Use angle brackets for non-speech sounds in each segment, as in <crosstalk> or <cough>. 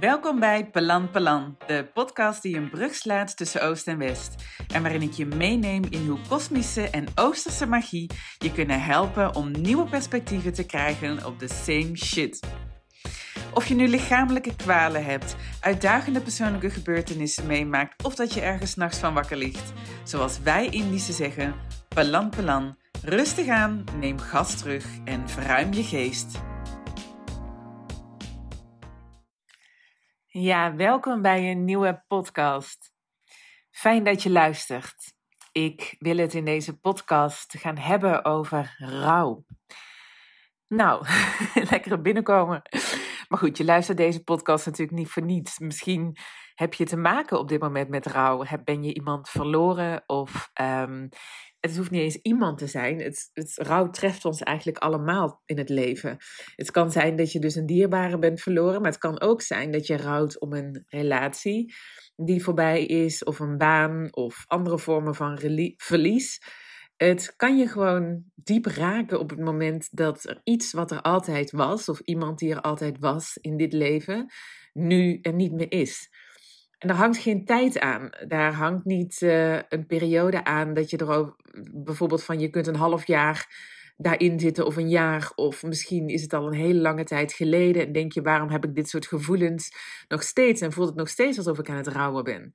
Welkom bij Pelan Pelan, de podcast die een brug slaat tussen Oost en West. En waarin ik je meeneem in hoe kosmische en oosterse magie je kunnen helpen om nieuwe perspectieven te krijgen op de same shit. Of je nu lichamelijke kwalen hebt, uitdagende persoonlijke gebeurtenissen meemaakt of dat je ergens nachts van wakker ligt. Zoals wij Indische zeggen, Pelan Pelan, rustig aan, neem gas terug en verruim je geest. Ja, welkom bij een nieuwe podcast. Fijn dat je luistert. Ik wil het in deze podcast gaan hebben over rouw. Nou, <laughs> lekker binnenkomen. Maar goed, je luistert deze podcast natuurlijk niet voor niets. Misschien heb je te maken op dit moment met rouw. Ben je iemand verloren of um, het hoeft niet eens iemand te zijn. Het, het rouw treft ons eigenlijk allemaal in het leven. Het kan zijn dat je dus een dierbare bent verloren, maar het kan ook zijn dat je rouwt om een relatie die voorbij is, of een baan, of andere vormen van verlies. Het kan je gewoon diep raken op het moment dat er iets wat er altijd was, of iemand die er altijd was in dit leven, nu er niet meer is. En daar hangt geen tijd aan. Daar hangt niet uh, een periode aan dat je er bijvoorbeeld van je kunt een half jaar daarin zitten of een jaar of misschien is het al een hele lange tijd geleden en denk je waarom heb ik dit soort gevoelens nog steeds en voelt het nog steeds alsof ik aan het rouwen ben.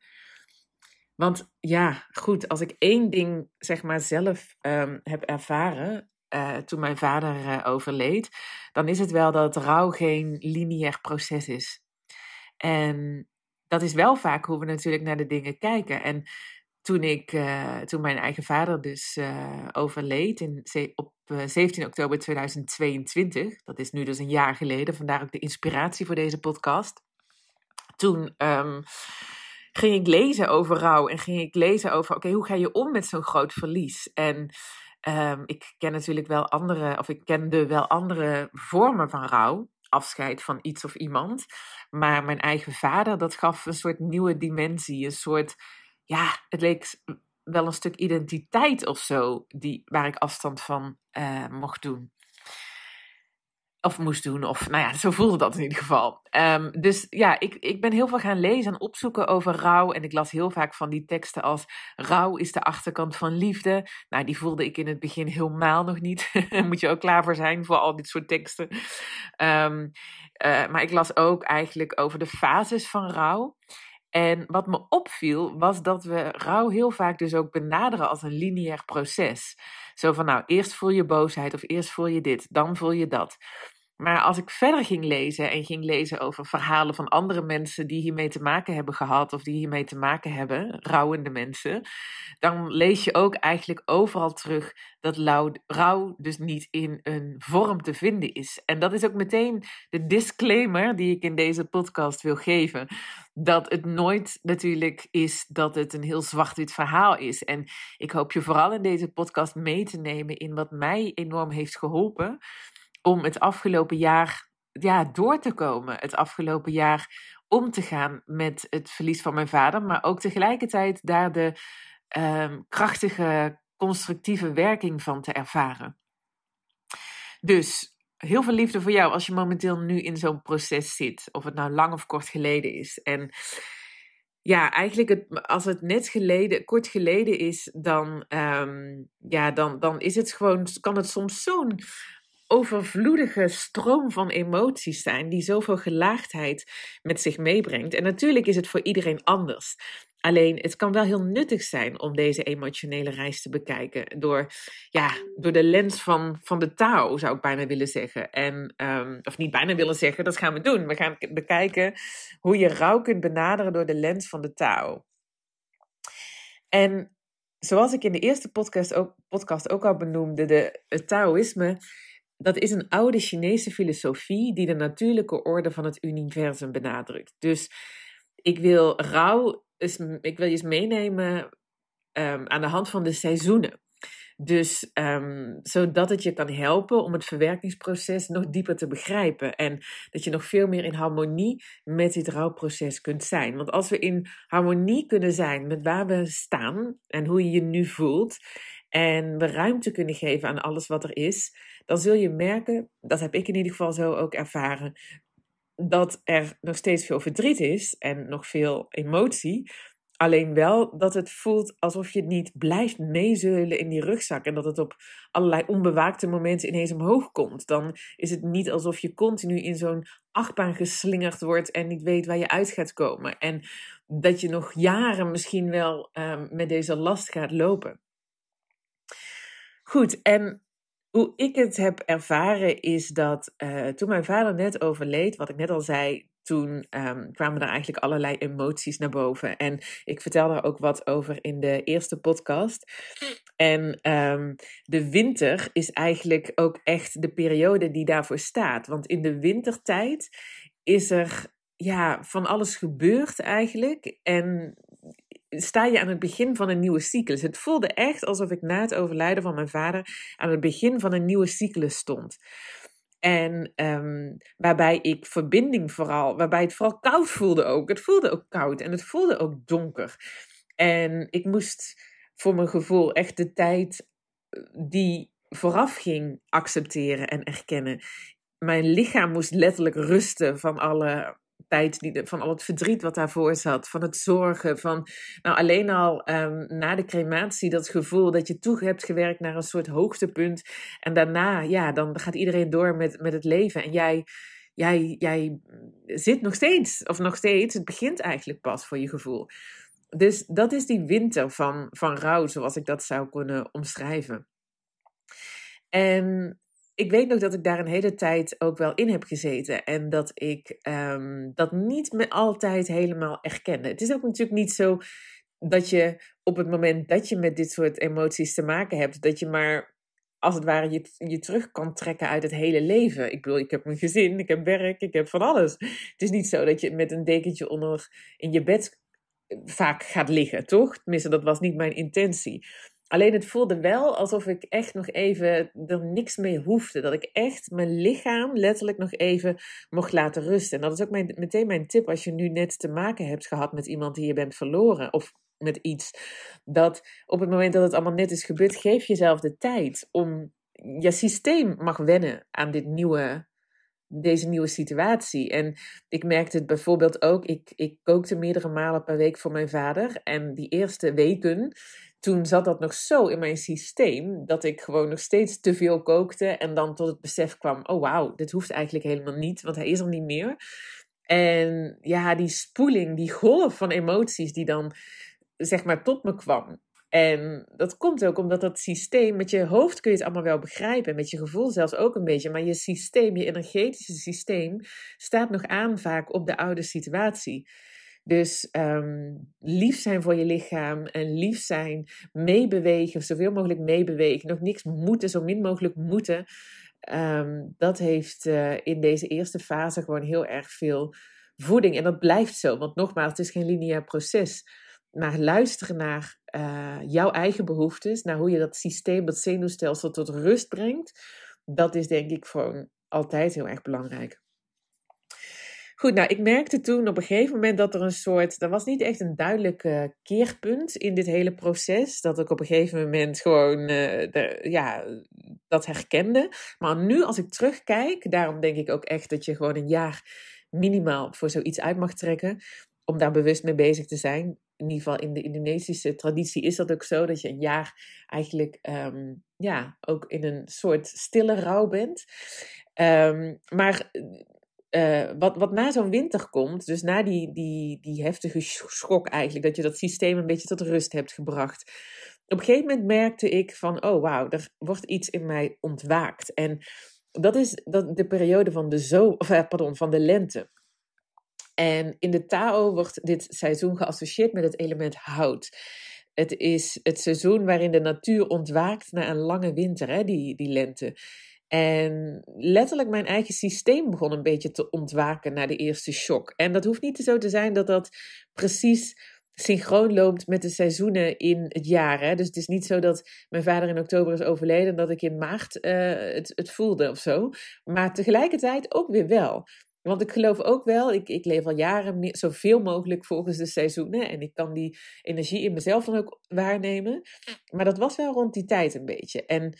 Want ja, goed, als ik één ding zeg maar zelf um, heb ervaren uh, toen mijn vader uh, overleed, dan is het wel dat rouw geen lineair proces is. En dat is wel vaak hoe we natuurlijk naar de dingen kijken. En toen, ik, uh, toen mijn eigen vader dus overleed in, op uh, eh, 17 oktober 2022, dat is nu dus een jaar geleden, vandaar ook de inspiratie voor deze podcast. Toen um, ging ik lezen over rouw en ging ik lezen over, oké, hoe ga je om met zo'n groot verlies? En um, ik ken natuurlijk wel andere, of ik kende wel andere vormen van rouw afscheid van iets of iemand. Maar mijn eigen vader, dat gaf een soort nieuwe dimensie. Een soort, ja, het leek wel een stuk identiteit of zo, die, waar ik afstand van uh, mocht doen moest doen. Of nou ja, <laughs> zo voelde dat in ieder geval. Um, dus ja, ik, ik ben heel veel gaan lezen en opzoeken over rouw. En ik las heel vaak van die teksten als rouw is de achterkant van liefde. Nou, die voelde ik in het begin helemaal nog niet. <laughs> Moet je ook klaar voor zijn voor al dit soort teksten. Um, uh, maar ik las ook eigenlijk over de fases van rouw. En wat me opviel was dat we rouw heel vaak dus ook benaderen als een lineair proces. Zo van nou, eerst voel je boosheid of eerst voel je dit, dan voel je dat. Maar als ik verder ging lezen en ging lezen over verhalen van andere mensen die hiermee te maken hebben gehad of die hiermee te maken hebben, rouwende mensen, dan lees je ook eigenlijk overal terug dat rouw dus niet in een vorm te vinden is. En dat is ook meteen de disclaimer die ik in deze podcast wil geven. Dat het nooit natuurlijk is dat het een heel zwart-wit verhaal is. En ik hoop je vooral in deze podcast mee te nemen in wat mij enorm heeft geholpen om het afgelopen jaar ja, door te komen. Het afgelopen jaar om te gaan met het verlies van mijn vader, maar ook tegelijkertijd daar de um, krachtige, constructieve werking van te ervaren. Dus heel veel liefde voor jou als je momenteel nu in zo'n proces zit, of het nou lang of kort geleden is. En ja, eigenlijk het, als het net geleden, kort geleden is, dan, um, ja, dan, dan is het gewoon, kan het soms zo'n overvloedige stroom van emoties zijn die zoveel gelaagdheid met zich meebrengt. En natuurlijk is het voor iedereen anders. Alleen het kan wel heel nuttig zijn om deze emotionele reis te bekijken. Door, ja, door de lens van, van de Tao, zou ik bijna willen zeggen. En, um, of niet bijna willen zeggen, dat gaan we doen. We gaan bekijken hoe je rouw kunt benaderen door de lens van de Tao. En zoals ik in de eerste podcast ook, podcast ook al benoemde, de, het Taoïsme dat is een oude Chinese filosofie die de natuurlijke orde van het universum benadrukt. Dus ik wil rouw, ik wil je meenemen um, aan de hand van de seizoenen. Dus um, zodat het je kan helpen om het verwerkingsproces nog dieper te begrijpen. En dat je nog veel meer in harmonie met dit rouwproces kunt zijn. Want als we in harmonie kunnen zijn met waar we staan en hoe je je nu voelt. En we ruimte kunnen geven aan alles wat er is dan zul je merken, dat heb ik in ieder geval zo ook ervaren, dat er nog steeds veel verdriet is en nog veel emotie. Alleen wel dat het voelt alsof je niet blijft meezeulen in die rugzak. En dat het op allerlei onbewaakte momenten ineens omhoog komt. Dan is het niet alsof je continu in zo'n achtbaan geslingerd wordt en niet weet waar je uit gaat komen. En dat je nog jaren misschien wel um, met deze last gaat lopen. Goed, en hoe ik het heb ervaren is dat uh, toen mijn vader net overleed, wat ik net al zei, toen um, kwamen er eigenlijk allerlei emoties naar boven. En ik vertel daar ook wat over in de eerste podcast. En um, de winter is eigenlijk ook echt de periode die daarvoor staat. Want in de wintertijd is er ja, van alles gebeurd eigenlijk. En sta je aan het begin van een nieuwe cyclus. Het voelde echt alsof ik na het overlijden van mijn vader aan het begin van een nieuwe cyclus stond. En um, waarbij ik verbinding vooral, waarbij het vooral koud voelde ook. Het voelde ook koud en het voelde ook donker. En ik moest voor mijn gevoel echt de tijd eh, die vooraf ging accepteren en erkennen. Mijn lichaam moest letterlijk rusten van alle tijd die, van al het verdriet wat daarvoor zat, van het zorgen, van nou alleen al um, na de crematie dat gevoel dat je toe hebt gewerkt naar een soort hoogtepunt en daarna, ja, dan gaat iedereen door met, met het leven en jij, jij, jij zit nog steeds, of nog steeds, het begint eigenlijk pas voor je gevoel. Dus dat is die winter van, van rouw, zoals ik dat zou kunnen omschrijven. En ik weet nog dat ik daar een hele tijd ook wel in heb gezeten. En dat ik um, dat niet me altijd helemaal erkende. Het is ook natuurlijk niet zo dat je op het moment dat je met dit soort emoties te maken hebt, dat je maar als het ware je, je terug kan trekken uit het hele leven. Ik bedoel, ik heb een gezin, ik heb werk, ik heb van alles. Het is niet zo dat je met een dekentje onder in je bed vaak gaat liggen, toch? Tenminste, dat was niet mijn intentie. Alleen het voelde wel alsof ik echt nog even er niks mee hoefde. Dat ik echt mijn lichaam letterlijk nog even mocht laten rusten. En dat is ook mijn, meteen mijn tip als je nu net te maken hebt gehad met iemand die je bent verloren. Of met iets. Dat op het moment dat het allemaal net is gebeurd, geef jezelf de tijd om. Je systeem mag wennen aan dit nieuwe, deze nieuwe situatie. En ik merkte het bijvoorbeeld ook. Ik, ik kookte meerdere malen per week voor mijn vader. En die eerste weken toen zat dat nog zo in mijn systeem dat ik gewoon nog steeds te veel kookte en dan tot het besef kwam: oh wauw, dit hoeft eigenlijk helemaal niet, want hij is er niet meer. En ja, die spoeling, die golf van emoties die dan zeg maar tot me kwam. En dat komt ook omdat dat systeem, met je hoofd kun je het allemaal wel begrijpen, met je gevoel zelfs ook een beetje, maar je systeem, je energetische systeem, staat nog aan vaak op de oude situatie. Dus um, lief zijn voor je lichaam en lief zijn, meebewegen, zoveel mogelijk meebewegen, nog niks moeten, zo min mogelijk moeten. Um, dat heeft uh, in deze eerste fase gewoon heel erg veel voeding. En dat blijft zo, want nogmaals, het is geen lineair proces. Maar luisteren naar uh, jouw eigen behoeftes, naar hoe je dat systeem, dat zenuwstelsel tot rust brengt, dat is denk ik gewoon altijd heel erg belangrijk. Goed, nou, ik merkte toen op een gegeven moment dat er een soort. Er was niet echt een duidelijk uh, keerpunt in dit hele proces. Dat ik op een gegeven moment gewoon. De, ja, dat herkende. Maar nu, als ik terugkijk, daarom denk ik ook echt dat je gewoon een jaar minimaal voor zoiets uit mag trekken. Om daar bewust mee bezig te zijn. In ieder geval in de Indonesische traditie is dat ook zo. Dat je een jaar eigenlijk. Um, ja, ook in een soort stille rouw bent. Um, maar uh, wat, wat na zo'n winter komt, dus na die, die, die heftige schok eigenlijk, dat je dat systeem een beetje tot rust hebt gebracht. Op een gegeven moment merkte ik van, oh wauw, er wordt iets in mij ontwaakt. En dat is dat, de periode van de, zo, of, eh, pardon, van de lente. En in de Tao wordt dit seizoen geassocieerd met het element hout. Het is het seizoen waarin de natuur ontwaakt na een lange winter, hè, die, die lente. En letterlijk mijn eigen systeem begon een beetje te ontwaken na de eerste shock. En dat hoeft niet zo te zijn dat dat precies synchroon loopt met de seizoenen in het jaar. Hè? Dus het is niet zo dat mijn vader in oktober is overleden en dat ik in maart uh, het, het voelde of zo. Maar tegelijkertijd ook weer wel. Want ik geloof ook wel, ik, ik leef al jaren zoveel mogelijk volgens de seizoenen. En ik kan die energie in mezelf dan ook waarnemen. Maar dat was wel rond die tijd een beetje. En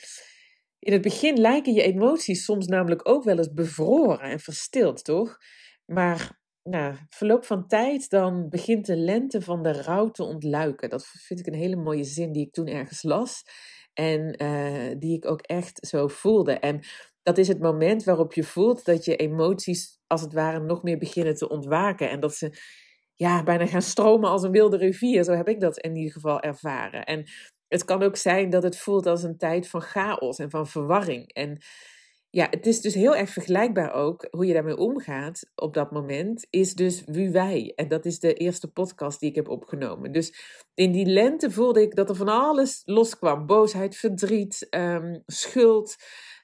in het begin lijken je emoties soms namelijk ook wel eens bevroren en verstild, toch? Maar na verloop van tijd, dan begint de lente van de rouw te ontluiken. Dat vind ik een hele mooie zin die ik toen ergens las. En uh, die ik ook echt zo voelde. En dat is het moment waarop je voelt dat je emoties als het ware nog meer beginnen te ontwaken. En dat ze ja, bijna gaan stromen als een wilde rivier. Zo heb ik dat in ieder geval ervaren. En het kan ook zijn dat het voelt als een tijd van chaos en van verwarring. En ja, het is dus heel erg vergelijkbaar ook hoe je daarmee omgaat op dat moment, is dus wie wij. En dat is de eerste podcast die ik heb opgenomen. Dus in die lente voelde ik dat er van alles loskwam: boosheid, verdriet, um, schuld.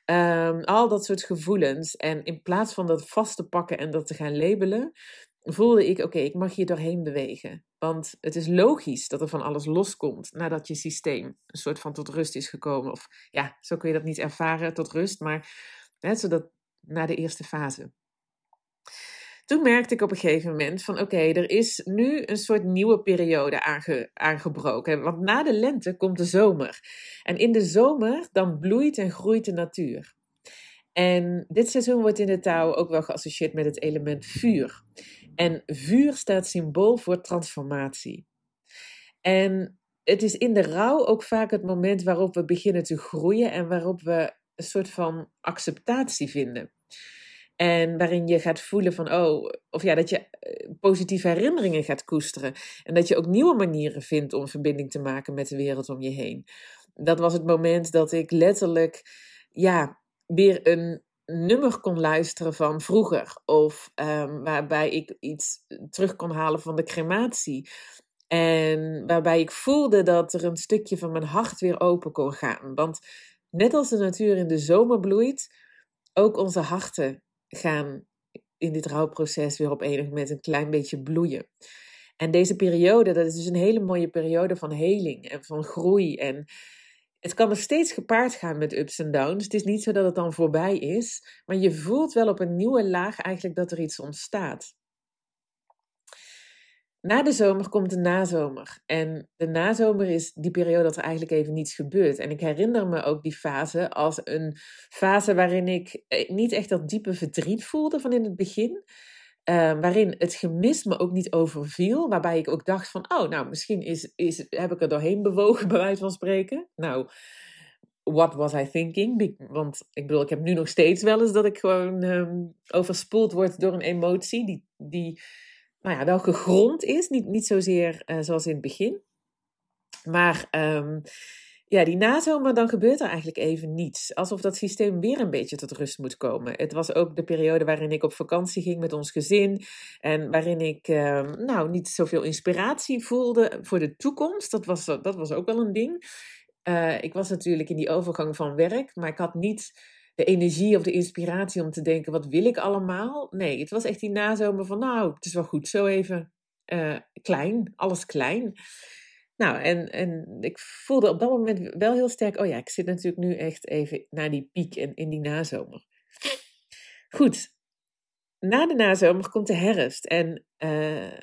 Um, al dat soort gevoelens. En in plaats van dat vast te pakken en dat te gaan labelen, voelde ik: oké, ik mag hier doorheen bewegen. Want het is logisch dat er van alles loskomt nadat je systeem een soort van tot rust is gekomen. Of ja, zo kun je dat niet ervaren tot rust, maar hè, zodat na de eerste fase. Toen merkte ik op een gegeven moment van oké, er is nu een soort nieuwe periode aange, aangebroken. Want na de lente komt de zomer. En in de zomer dan bloeit en groeit de natuur. En dit seizoen wordt in de touw ook wel geassocieerd met het element vuur. En vuur staat symbool voor transformatie. En het is in de rouw ook vaak het moment waarop we beginnen te groeien en waarop we een soort van acceptatie vinden. En waarin je gaat voelen van, oh, of ja, dat je eh, positieve herinneringen gaat koesteren. En dat je ook nieuwe manieren vindt om verbinding te maken met de wereld om je heen. Dat was het moment dat ik letterlijk, ja, weer een nummer kon luisteren van vroeger. Of um, waarbij ik iets terug kon halen van de crematie. En waarbij ik voelde dat er een stukje van mijn hart weer open kon gaan. Want net als de natuur in de zomer bloeit, ook onze harten gaan in dit rouwproces weer op enig moment een klein beetje bloeien. En deze periode, dat is dus een hele mooie periode van heling en van groei. En het kan er steeds gepaard gaan met ups en downs. Het is niet zo dat het dan voorbij is, maar je voelt wel op een nieuwe laag eigenlijk dat er iets ontstaat. Na de zomer komt de nazomer. En de nazomer is die periode dat er eigenlijk even niets gebeurt. En ik herinner me ook die fase als een fase waarin ik eh, niet echt dat diepe verdriet voelde van in het begin. Uh, waarin het gemis me ook niet overviel. Waarbij ik ook dacht van, oh, nou, misschien is, is, heb ik er doorheen bewogen, <laughs> bij wijze van spreken. Nou, what was I thinking? Want ik bedoel, ik heb nu nog steeds wel eens dat ik gewoon um, overspoeld word door een emotie die, die nou ja, wel gegrond is. Niet, niet zozeer uh, zoals in het begin. Maar um, ja, die nazomer, dan gebeurt er eigenlijk even niets. Alsof dat systeem weer een beetje tot rust moet komen. Het was ook de periode waarin ik op vakantie ging met ons gezin. En waarin ik um, nou, niet zoveel inspiratie voelde voor de toekomst. Dat was, dat was ook wel een ding. Uh, ik was natuurlijk in die overgang van werk, maar ik had niet de energie of de inspiratie om te denken: wat wil ik allemaal? Nee, het was echt die nazomer van: nou, het is wel goed, zo even uh, klein, alles klein. Nou, en, en ik voelde op dat moment wel heel sterk: oh ja, ik zit natuurlijk nu echt even naar die piek en in die nazomer. Goed, na de nazomer komt de herfst. En uh,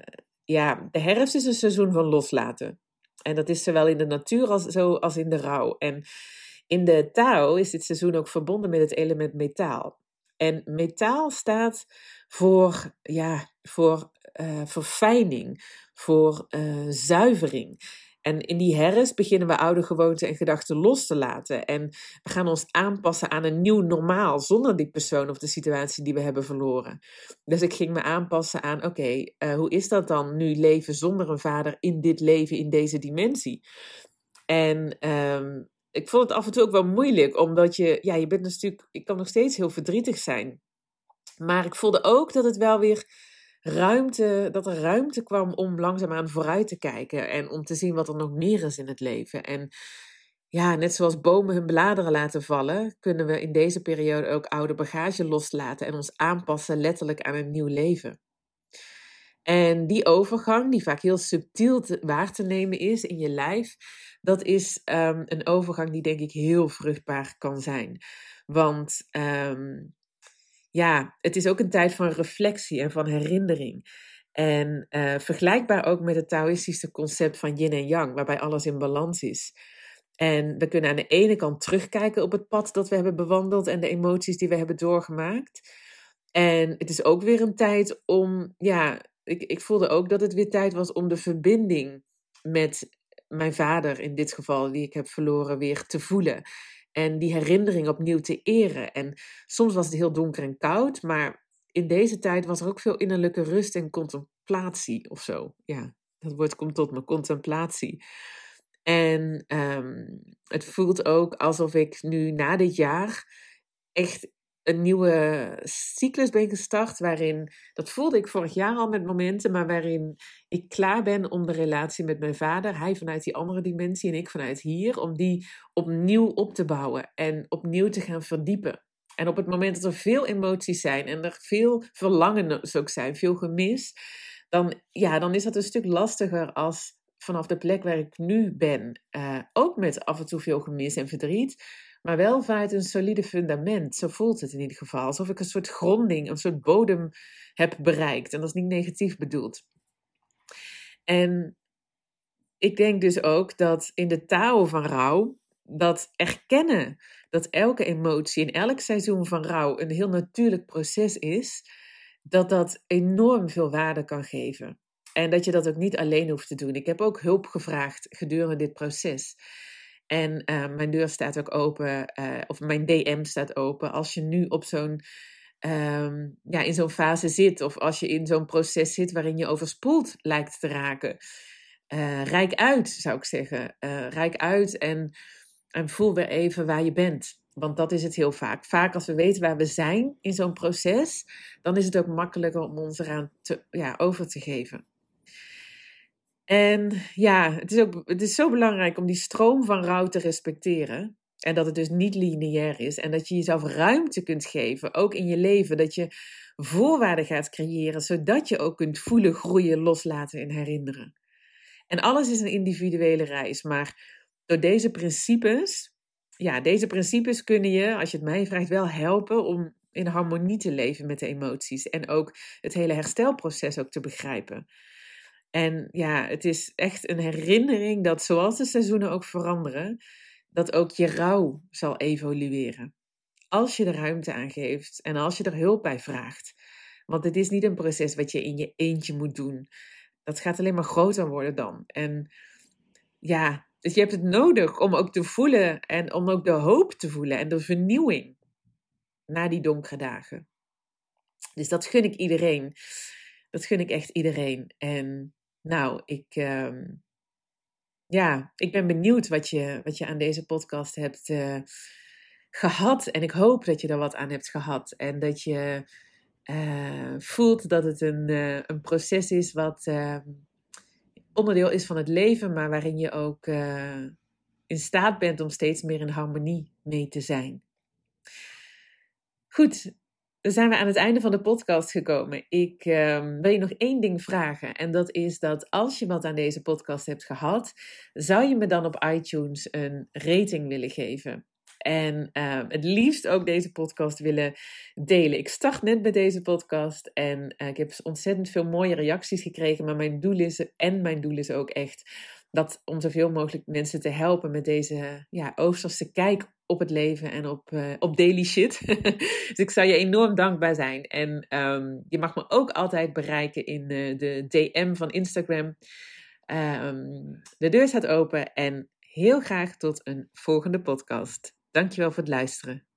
ja, de herfst is een seizoen van loslaten. En dat is zowel in de natuur als, zo als in de rouw. En in de Tao is dit seizoen ook verbonden met het element metaal. En metaal staat voor, ja, voor uh, verfijning, voor uh, zuivering. En in die herfst beginnen we oude gewoonten en gedachten los te laten. En we gaan ons aanpassen aan een nieuw normaal zonder die persoon of de situatie die we hebben verloren. Dus ik ging me aanpassen aan: oké, uh, hoe is dat dan nu leven zonder een vader in dit leven, in deze dimensie? En um, ik vond het af en toe ook wel moeilijk, omdat je, ja, je bent natuurlijk, ik kan nog steeds heel verdrietig zijn. Maar ik voelde ook dat het wel weer ruimte, dat er ruimte kwam om langzaamaan vooruit te kijken en om te zien wat er nog meer is in het leven. En ja, net zoals bomen hun bladeren laten vallen, kunnen we in deze periode ook oude bagage loslaten en ons aanpassen letterlijk aan een nieuw leven. En die overgang, die vaak heel subtiel te, waar te nemen is in je lijf, dat is um, een overgang die denk ik heel vruchtbaar kan zijn. Want um, ja, het is ook een tijd van reflectie en van herinnering. En uh, vergelijkbaar ook met het Taoïstische concept van yin en yang, waarbij alles in balans is. En we kunnen aan de ene kant terugkijken op het pad dat we hebben bewandeld en de emoties die we hebben doorgemaakt. En het is ook weer een tijd om, ja, ik, ik voelde ook dat het weer tijd was om de verbinding met mijn vader in dit geval, die ik heb verloren, weer te voelen. En die herinnering opnieuw te eren. En soms was het heel donker en koud, maar in deze tijd was er ook veel innerlijke rust en contemplatie of zo. Ja, dat woord komt tot me, contemplatie. En ehm, het voelt ook alsof ik nu na dit jaar echt een nieuwe cyclus ben gestart. Waarin, dat voelde ik vorig jaar al met momenten, maar waarin ik klaar ben om de relatie met mijn vader, hij vanuit die andere dimensie en ik vanuit hier, om die opnieuw op te bouwen en opnieuw te gaan verdiepen. En op het moment dat er veel emoties zijn en er veel verlangens ook zijn, veel gemis, dan, ja, dan is dat een stuk lastiger als vanaf de plek waar ik nu ben, uh, ook met af en toe veel gemis en verdriet, maar wel vanuit een solide fundament. Zo voelt het in ieder geval. Alsof ik een soort gronding, een soort bodem heb bereikt. En dat is niet negatief bedoeld. En ik denk dus ook dat in de taal van rouw, dat erkennen dat elke emotie in elk seizoen van rouw een heel natuurlijk proces is, dat dat enorm veel waarde kan geven. En dat je dat ook niet alleen hoeft te doen. Ik heb ook hulp gevraagd gedurende dit proces. En uh, mijn deur staat ook open, uh, of mijn DM staat open. Als je nu op zo'n, um, ja, in zo'n fase zit, of als je in zo'n proces zit waarin je overspoeld lijkt te raken. Uh, rijk uit, zou ik zeggen. rijk uit en, en voel weer even waar je bent. Want dat is het heel vaak. Vaak als we weten waar we zijn in zo'n proces, dan is het ook makkelijker om ons eraan te, ja, over te geven. En ja, het is, ook, het is zo belangrijk om die stroom van rouw te respecteren. En dat het dus niet lineair is. En dat je jezelf ruimte kunt geven, ook in je leven. Dat je voorwaarden gaat creëren, zodat je ook kunt voelen, groeien, loslaten en herinneren. En alles is een individuele reis. Maar door deze principes, ja, deze principes kunnen je, als je het mij vraagt, wel helpen om in harmonie te leven met de emoties. En ook het hele herstelproces ook te begrijpen. En ja, het is echt een herinnering dat zoals de seizoenen ook veranderen, dat ook je rouw zal evolueren. Als je er ruimte aan geeft en als je er hulp bij vraagt. Want het is niet een proces wat je in je eentje moet doen. Dat gaat alleen maar groter worden dan. En ja, dus je hebt het nodig om ook te voelen en om ook de hoop te voelen en de vernieuwing na die donkere dagen. Dus dat gun ik iedereen. Dat gun ik echt iedereen. En nou, ik, uh, ja, ik ben benieuwd wat je, wat je aan deze podcast hebt uh, gehad. En ik hoop dat je er wat aan hebt gehad. En dat je uh, voelt dat het een, uh, een proces is wat ehm, onderdeel is van het leven, maar waarin je ook in staat bent om steeds meer in harmonie mee te zijn. Goed, dan zijn we aan het einde van de podcast gekomen. Ik um, wil je nog één ding vragen. En dat is dat als je wat aan deze podcast hebt gehad, zou je me dan op iTunes een rating willen geven? En um, het liefst ook deze podcast willen delen. Ik start net met deze podcast en uh, ik heb ontzettend veel mooie reacties gekregen. Maar mijn doel is, en mijn doel is ook echt dat om zoveel mogelijk mensen te helpen met deze ja, Oosterse kijk op het leven en op, uh, op daily shit. <laughs> dus ik zou je enorm dankbaar zijn. En um, je mag me ook altijd bereiken in uh, de DM van Instagram. Um, de deur staat open en heel graag tot een volgende podcast. Dankjewel voor het luisteren.